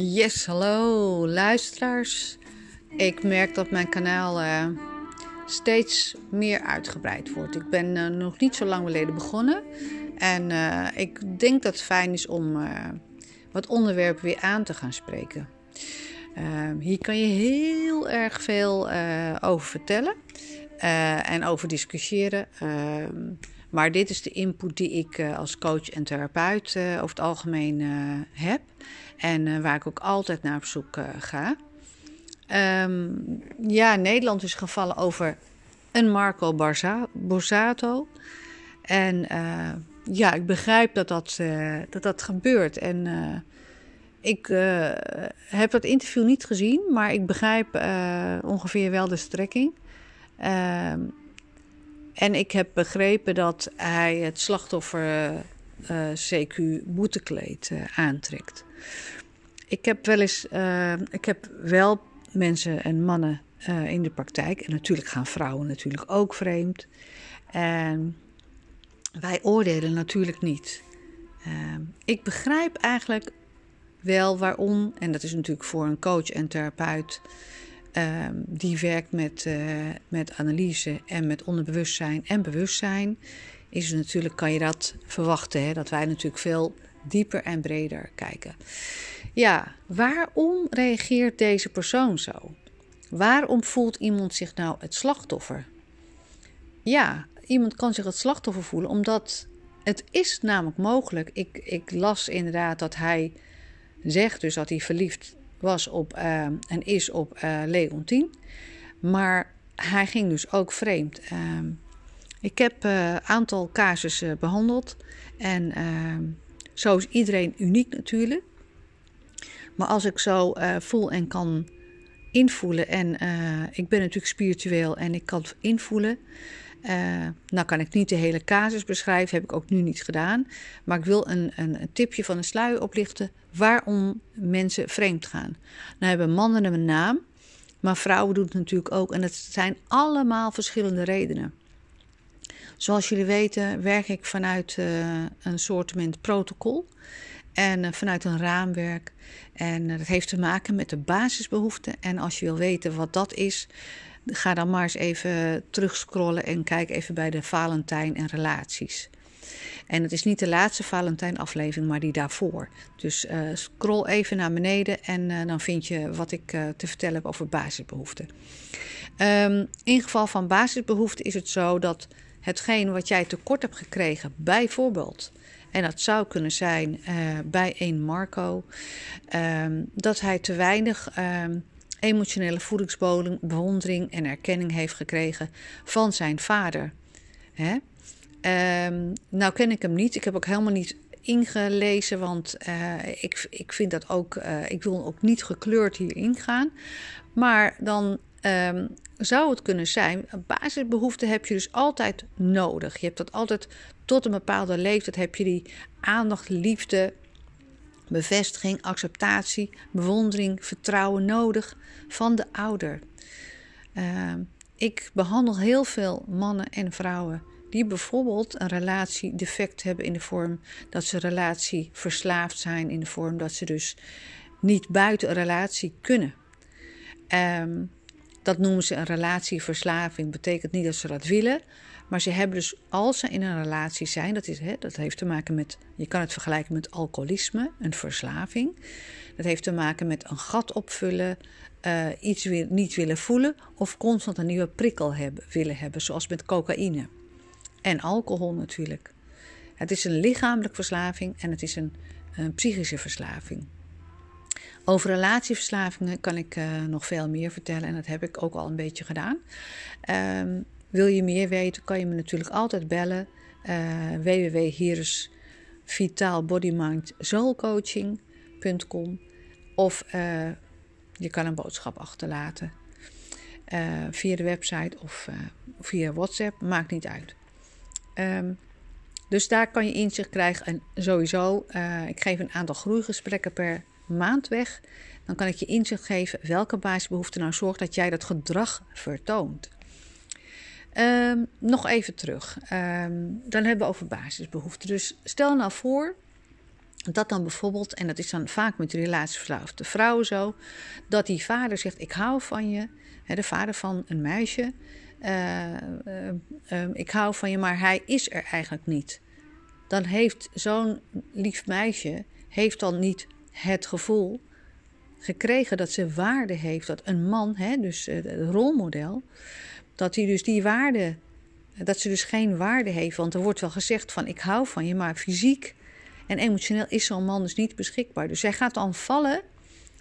Yes, hallo luisteraars. Ik merk dat mijn kanaal uh, steeds meer uitgebreid wordt. Ik ben uh, nog niet zo lang geleden begonnen. En uh, ik denk dat het fijn is om wat onderwerpen weer aan te gaan spreken. Ehm, hier kan je heel erg veel over vertellen en over discussiëren. Ehm, maar dit is de input die ik als coach en therapeut over het algemeen heb. En uh, waar ik ook altijd naar op zoek uh, ga. Um, ja, Nederland is gevallen over een Marco Borsato. En uh, ja, ik begrijp dat dat, dat, dat gebeurt. En ik heb dat interview niet gezien, maar ik begrijp ongeveer wel de strekking. Ehm, en ik heb begrepen dat hij het slachtoffer CQ boetekleed aantrekt. Ik heb wel eens, uh, ik heb wel mensen en mannen uh, in de praktijk. En natuurlijk gaan vrouwen natuurlijk ook vreemd. En wij oordelen natuurlijk niet. Uh, ik begrijp eigenlijk wel waarom, en dat is natuurlijk voor een coach en therapeut ehm, die werkt met, met analyse en met onderbewustzijn en bewustzijn, is natuurlijk, kan je dat verwachten, hè, dat wij natuurlijk veel dieper en breder kijken. Ja, waarom reageert deze persoon zo? Waarom voelt iemand zich nou het slachtoffer? Ja, iemand kan zich het slachtoffer voelen omdat het is namelijk mogelijk. Ik, ik las inderdaad dat hij zegt dus dat hij verliefd was op uh, en is op uh, Leontien. Maar hij ging dus ook vreemd. Uh, ik heb een aantal casussen behandeld en ehm, zo is iedereen uniek natuurlijk. Maar als ik zo voel en kan invoelen, en ik ben natuurlijk spiritueel en ik kan invoelen. Uh, nou kan ik niet de hele casus beschrijven, heb ik ook nu niet gedaan. Maar ik wil een, een, een tipje van een sluier oplichten waarom mensen vreemd gaan. Nou hebben mannen een naam, maar vrouwen doen het natuurlijk ook. En het zijn allemaal verschillende redenen. Zoals jullie weten werk ik vanuit uh, een soort protocol en uh, vanuit een raamwerk. En dat heeft te maken met de basisbehoeften. En als je wil weten wat dat is, ga dan maar eens even terugscrollen en kijk even bij de Valentijn en relaties. En het is niet de laatste Valentijn-aflevering, maar die daarvoor. Dus uh, scroll even naar beneden en uh, dan vind je wat ik uh, te vertellen heb over basisbehoeften. Um, in geval van basisbehoeften is het zo dat hetgeen wat jij tekort hebt gekregen, bijvoorbeeld, en dat zou kunnen zijn bij een Marco, um, dat hij te weinig um, emotionele voedingsbodem, bewondering en erkenning heeft gekregen van zijn vader. Hè? Um, nou ken ik hem niet, ik heb ook helemaal niet ingelezen, want uh, ik, ik vind dat ook, uh, ik wil ook niet gekleurd hierin gaan. Maar dan um, zou het kunnen zijn, basisbehoeften heb je dus altijd nodig. Je hebt dat altijd tot een bepaalde leeftijd heb je die aandacht, liefde, bevestiging, acceptatie, bewondering, vertrouwen nodig van de ouder. Uh, ik behandel heel veel mannen en vrouwen die bijvoorbeeld een relatie defect hebben in de vorm dat ze relatie verslaafd zijn, in de vorm dat ze dus niet buiten een relatie kunnen. Um, dat noemen ze een relatieverslaving. Betekent niet dat ze dat willen. Maar ze hebben dus, als ze in een relatie zijn, dat, is, hè, dat heeft te maken met, je kan het vergelijken met alcoholisme, een verslaving. Dat heeft te maken met een gat opvullen, uh, iets weer niet willen voelen of constant een nieuwe prikkel hebben, willen hebben, zoals met cocaïne. En alcohol natuurlijk. Het is een lichamelijke verslaving en het is een, psychische verslaving. Over relatieverslavingen kan ik uh, nog veel meer vertellen en dat heb ik ook al een beetje gedaan. Um, wil je meer weten, kan je me natuurlijk altijd bellen. Uh, www.hirusvitaalbodymind.soulcoaching.com of uh, je kan een boodschap achterlaten uh, via de website of via WhatsApp, maakt niet uit. Um, dus daar kan je inzicht krijgen en sowieso, ik geef een aantal groeigesprekken per maand weg. Dan kan ik je inzicht geven welke basisbehoefte nou zorgt dat jij dat gedrag vertoont. Um, nog even terug. Um, dan hebben we over basisbehoeften. Dus stel nou voor Dat dan bijvoorbeeld, en dat is dan vaak met relatieverslaafde vrouwen zo, dat die vader zegt: Ik hou van je, de vader van een meisje. Uh, uh, uh, ik hou van je, maar hij is er eigenlijk niet. Dan heeft zo'n lief meisje heeft dan niet het gevoel gekregen dat ze waarde heeft. Dat een man, hè, dus het rolmodel, dat hij dus die waarde, dat ze dus geen waarde heeft. Want er wordt wel gezegd van ik hou van je, maar fysiek en emotioneel is zo'n man dus niet beschikbaar. Dus zij gaat dan vallen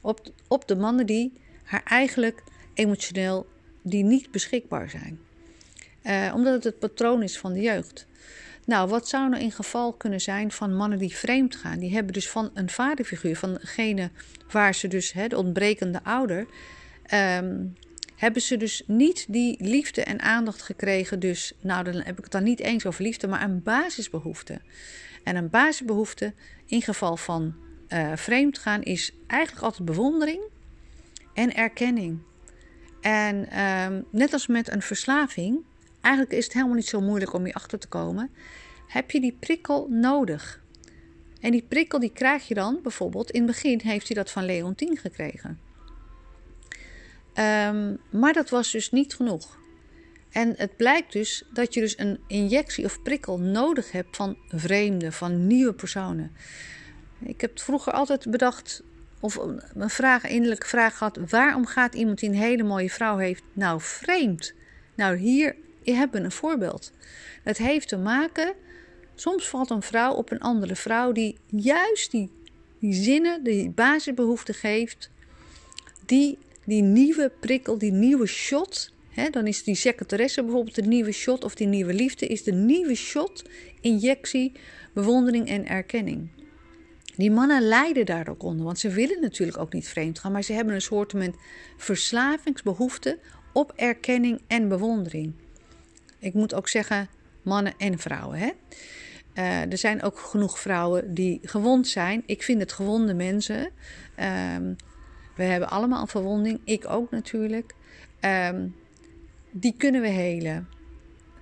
op, op de mannen die haar eigenlijk emotioneel die niet beschikbaar zijn. Uh, omdat het het patroon is van de jeugd. Nou, wat zou nou in geval kunnen zijn van mannen die vreemd gaan? Die hebben dus van een vaderfiguur, van degene waar ze dus, hè, de ontbrekende ouder, um, hebben ze dus niet die liefde en aandacht gekregen. Dus, nou, dan heb ik het dan niet eens over liefde, maar een basisbehoefte. En een basisbehoefte in geval van uh, vreemd gaan is eigenlijk altijd bewondering en erkenning. En um, net als met een verslaving, eigenlijk is het helemaal niet zo moeilijk om achter te komen, heb je die prikkel nodig. En die prikkel die krijg je dan bijvoorbeeld, in het begin heeft hij dat van Leontien gekregen. Um, maar dat was dus niet genoeg. En het blijkt dus dat je dus een injectie of prikkel nodig hebt van vreemden, van nieuwe personen. Ik heb vroeger altijd bedacht, of een vraag, vraag gehad: waarom gaat iemand die een hele mooie vrouw heeft, nou vreemd? Nou, hier hebben we een voorbeeld. Het heeft te maken, soms valt een vrouw op een andere vrouw die juist die, die zinnen, die basisbehoeften geeft, die, die nieuwe prikkel, die nieuwe shot dan is die secretaresse bijvoorbeeld de nieuwe shot of die nieuwe liefde is de nieuwe shot, injectie, bewondering en erkenning. Die mannen lijden daar ook onder, want ze willen natuurlijk ook niet vreemd gaan, maar ze hebben een soort verslavingsbehoefte op erkenning en bewondering. Ik moet ook zeggen mannen en vrouwen. Hè? Uh, er zijn ook genoeg vrouwen die gewond zijn. Ik vind het gewonde mensen. Um, we hebben allemaal een verwonding, ik ook natuurlijk. Um, die kunnen we helen.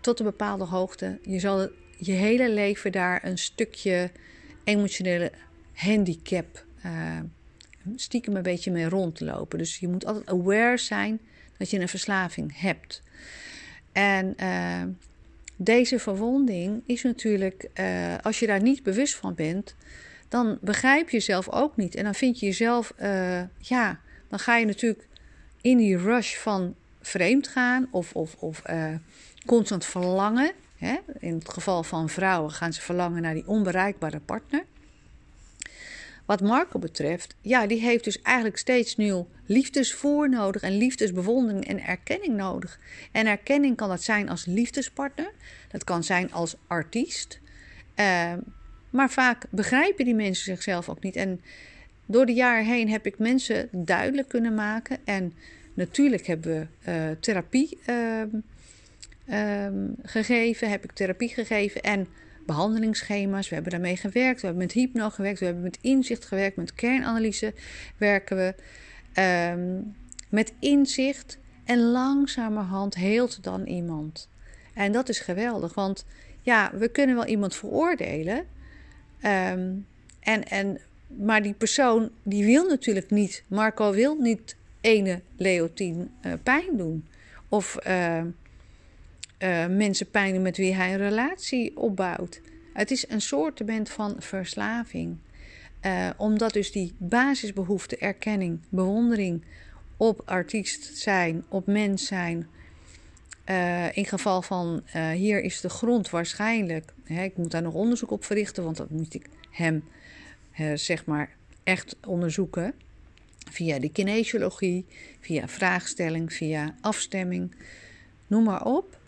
Tot een bepaalde hoogte. Je zal je hele leven daar een stukje emotionele handicap uh, stiekem een beetje mee rondlopen. Dus je moet altijd aware zijn dat je een verslaving hebt. En uh, deze verwonding is natuurlijk, uh, als je daar niet bewust van bent, dan begrijp je jezelf ook niet. En dan vind je jezelf, ja, dan ga je natuurlijk in die rush van vreemd gaan of, of, of uh, constant verlangen. Hè? In het geval van vrouwen gaan ze verlangen naar die onbereikbare partner. Wat Marco betreft, ja, die heeft dus eigenlijk steeds nieuw liefdesvoer nodig en liefdesbewondering en erkenning nodig. En erkenning kan dat zijn als liefdespartner, dat kan zijn als artiest. Uh, maar vaak begrijpen die mensen zichzelf ook niet. En door de jaren heen heb ik mensen duidelijk kunnen maken en Natuurlijk hebben we uh, therapie um, um, gegeven, heb ik therapie gegeven en behandelingsschema's. We hebben daarmee gewerkt, we hebben met hypno gewerkt, we hebben met inzicht gewerkt, met kernanalyse werken we. Um, met inzicht en langzamerhand heelt dan iemand. En dat is geweldig, want ja, we kunnen wel iemand veroordelen. Um, en, en, maar die persoon die wil natuurlijk niet, Marco wil niet ene Leotien uh, pijn doen. Of uh, uh, mensen pijn doen met wie hij een relatie opbouwt. Het is een soort van verslaving. omdat dus die basisbehoefte, erkenning, bewondering op artiest zijn, op mens zijn. In geval van hier is de grond waarschijnlijk. Hè, ik moet daar nog onderzoek op verrichten, want dat moet ik hem zeg maar echt onderzoeken via de kinesiologie, via vraagstelling, via afstemming, noem maar op.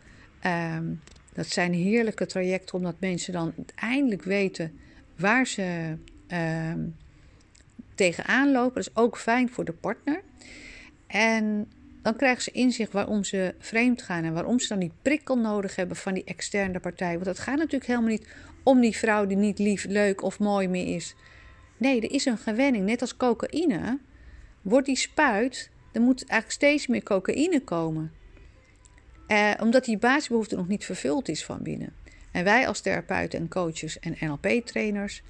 Um, dat zijn heerlijke trajecten omdat mensen dan uiteindelijk weten waar ze um, tegenaan lopen. Dat is ook fijn voor de partner. En dan krijgen ze inzicht waarom ze vreemd gaan en waarom ze dan die prikkel nodig hebben van die externe partij. Want het gaat natuurlijk helemaal niet om die vrouw die niet lief, leuk of mooi meer is. Nee, er is een gewenning, net als cocaïne wordt die spuit, dan moet eigenlijk steeds meer cocaïne komen. Eh, omdat die basisbehoefte nog niet vervuld is van binnen. En wij als therapeuten en coaches en NLP-trainers,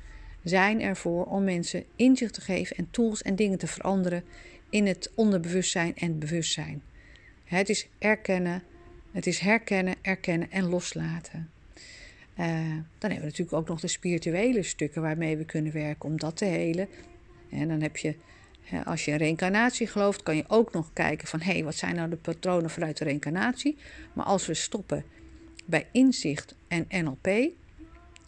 zijn ervoor om mensen inzicht te geven en tools en dingen te veranderen in het onderbewustzijn en bewustzijn. Het is erkennen, het is herkennen, erkennen en loslaten. Uh, dan hebben we natuurlijk ook nog de spirituele stukken waarmee we kunnen werken om dat te helen. En dan heb je, als je in reïncarnatie gelooft, kan je ook nog kijken van hé, hey, wat zijn nou de patronen vanuit de reïncarnatie? Maar als we stoppen bij inzicht en NLP,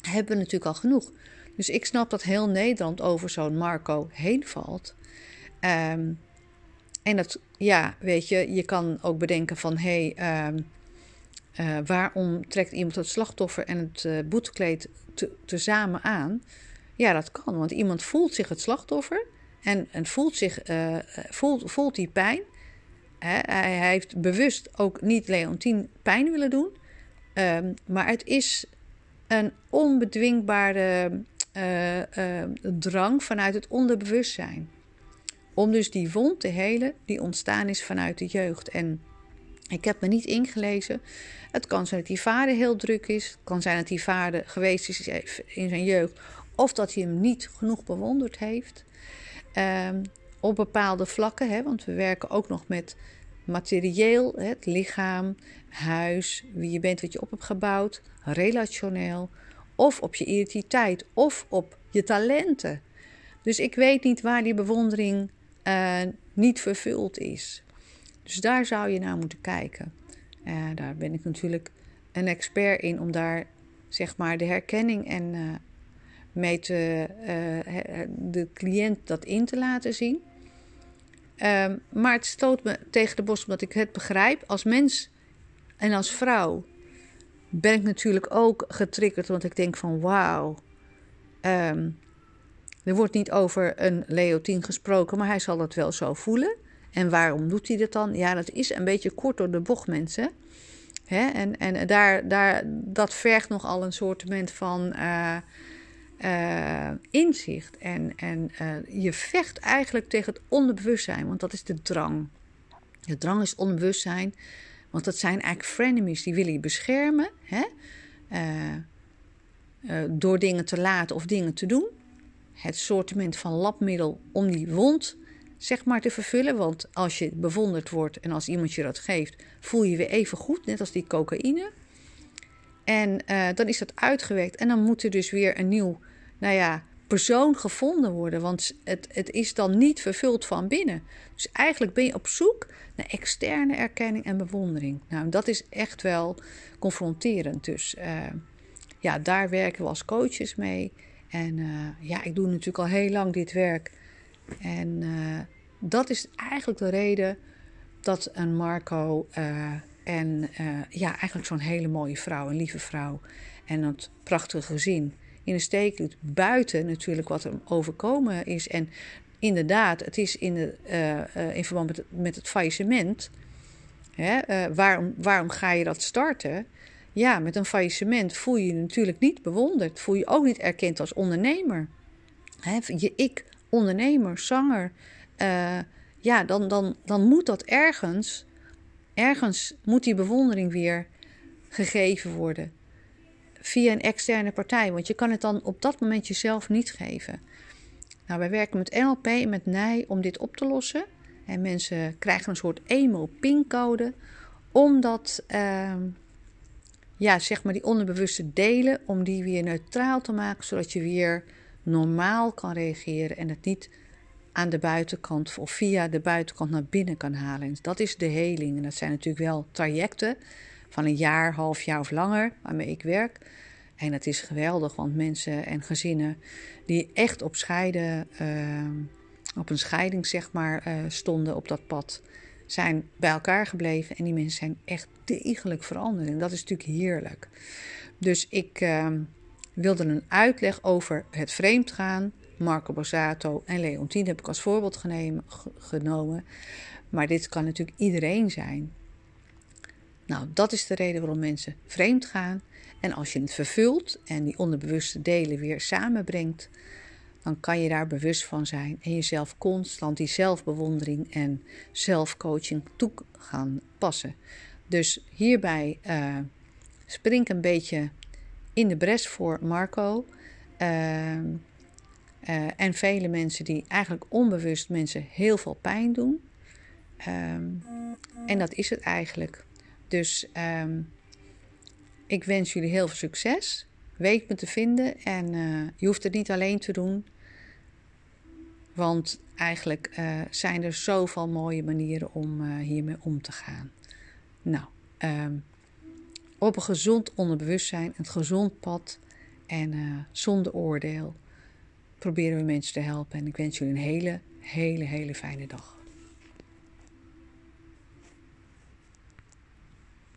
hebben we natuurlijk al genoeg. Dus ik snap dat heel Nederland over zo'n Marco heen valt. Um, en dat, ja, weet je, je kan ook bedenken van hé, hey, um, uh, waarom trekt iemand het slachtoffer en het uh, boetekleed tezamen aan? Ja, dat kan, want iemand voelt zich het slachtoffer en, en voelt, zich, uh, voelt, voelt die pijn. Hè? Hij, heeft bewust ook niet Leontien pijn willen doen, um, maar het is een onbedwingbare drang vanuit het onderbewustzijn. Om dus die wond te helen die ontstaan is vanuit de jeugd. En ik heb me niet ingelezen. Het kan zijn dat die vader heel druk is. Het kan zijn dat die vader geweest is in zijn jeugd. Of dat hij hem niet genoeg bewonderd heeft. Um, op bepaalde vlakken, hè, want we werken ook nog met materieel, het lichaam, huis, wie je bent, wat je op hebt gebouwd, relationeel, of op je identiteit, of op je talenten. Dus ik weet niet waar die bewondering uh, niet vervuld is. Dus daar zou je naar moeten kijken. Uh, daar ben ik natuurlijk een expert in om daar zeg maar de herkenning en uh, mee te, de cliënt dat in te laten zien. Um, maar het stoot me tegen de borst omdat ik het begrijp. Als mens en als vrouw ben ik natuurlijk ook getriggerd, want ik denk van wauw. Um, er wordt niet over een Leontien gesproken, maar hij zal het wel zo voelen. En waarom doet hij dat dan? Ja, dat is een beetje kort door de bocht, mensen. Hè? En, en daar, daar, dat vergt nogal een soort van uh, uh, inzicht. En, en uh, je vecht eigenlijk tegen het onderbewustzijn, want dat is de drang. De drang is onbewustzijn, want dat zijn eigenlijk frenemies die willen je beschermen. Hè? door dingen te laten of dingen te doen het sortiment van labmiddel om die wond zeg maar te vervullen. Want als je bewonderd wordt en als iemand je dat geeft, voel je je weer even goed, net als die cocaïne. En uh, dan is dat uitgewerkt en dan moet er dus weer een nieuw, nou ja, persoon gevonden worden. Want het, het is dan niet vervuld van binnen. Dus eigenlijk ben je op zoek naar externe erkenning en bewondering. Nou, dat is echt wel confronterend. Dus uh, ja, daar werken we als coaches mee. En uh, ja, ik doe natuurlijk al heel lang dit werk. En uh, dat is eigenlijk de reden dat een Marco uh, en ja, eigenlijk zo'n hele mooie vrouw, een lieve vrouw en dat prachtige gezin in de steek doet. Buiten natuurlijk wat er overkomen is. En inderdaad, het is in, de, in verband met, met het faillissement. Hè, waarom, waarom ga je dat starten? Ja, met een faillissement voel je je natuurlijk niet bewonderd. Voel je ook niet erkend als ondernemer. He, je ik, ondernemer, zanger. Uh, ja, dan, dan, dan moet dat ergens, ergens moet die bewondering weer gegeven worden. Via een externe partij, want je kan het dan op dat moment jezelf niet geven. Nou, wij werken met NLP en met NIJ om dit op te lossen. En mensen krijgen een soort emo-pincode, omdat... Uh, ja, zeg maar die onderbewuste delen, om die weer neutraal te maken, zodat je weer normaal kan reageren en het niet aan de buitenkant of via de buitenkant naar binnen kan halen. En dat is de heling. En dat zijn natuurlijk wel trajecten van een jaar, half jaar of langer waarmee ik werk. En het is geweldig, want mensen en gezinnen die echt op scheiden, uh, op een scheiding zeg maar, uh, stonden op dat pad, zijn bij elkaar gebleven en die mensen zijn echt degelijk veranderd. En dat is natuurlijk heerlijk. Dus ik uh, wilde een uitleg over het vreemdgaan. Marco Borsato en Leontine heb ik als voorbeeld genomen. Maar dit kan natuurlijk iedereen zijn. Nou, dat is de reden waarom mensen vreemd gaan. En als je het vervult en die onderbewuste delen weer samenbrengt, dan kan je daar bewust van zijn en jezelf constant die zelfbewondering en zelfcoaching toe gaan passen. Dus hierbij spring ik een beetje in de bres voor Marco. Uh, Uh, en vele mensen die eigenlijk onbewust mensen heel veel pijn doen. Um, en dat is het eigenlijk. Dus um, ik wens jullie heel veel succes. Weet me te vinden en uh, je hoeft het niet alleen te doen. Want eigenlijk uh, zijn er zoveel mooie manieren om uh, hiermee om te gaan. Nou, um, op een gezond onderbewustzijn, een gezond pad en zonder oordeel proberen we mensen te helpen. En ik wens jullie een hele, hele, hele fijne dag.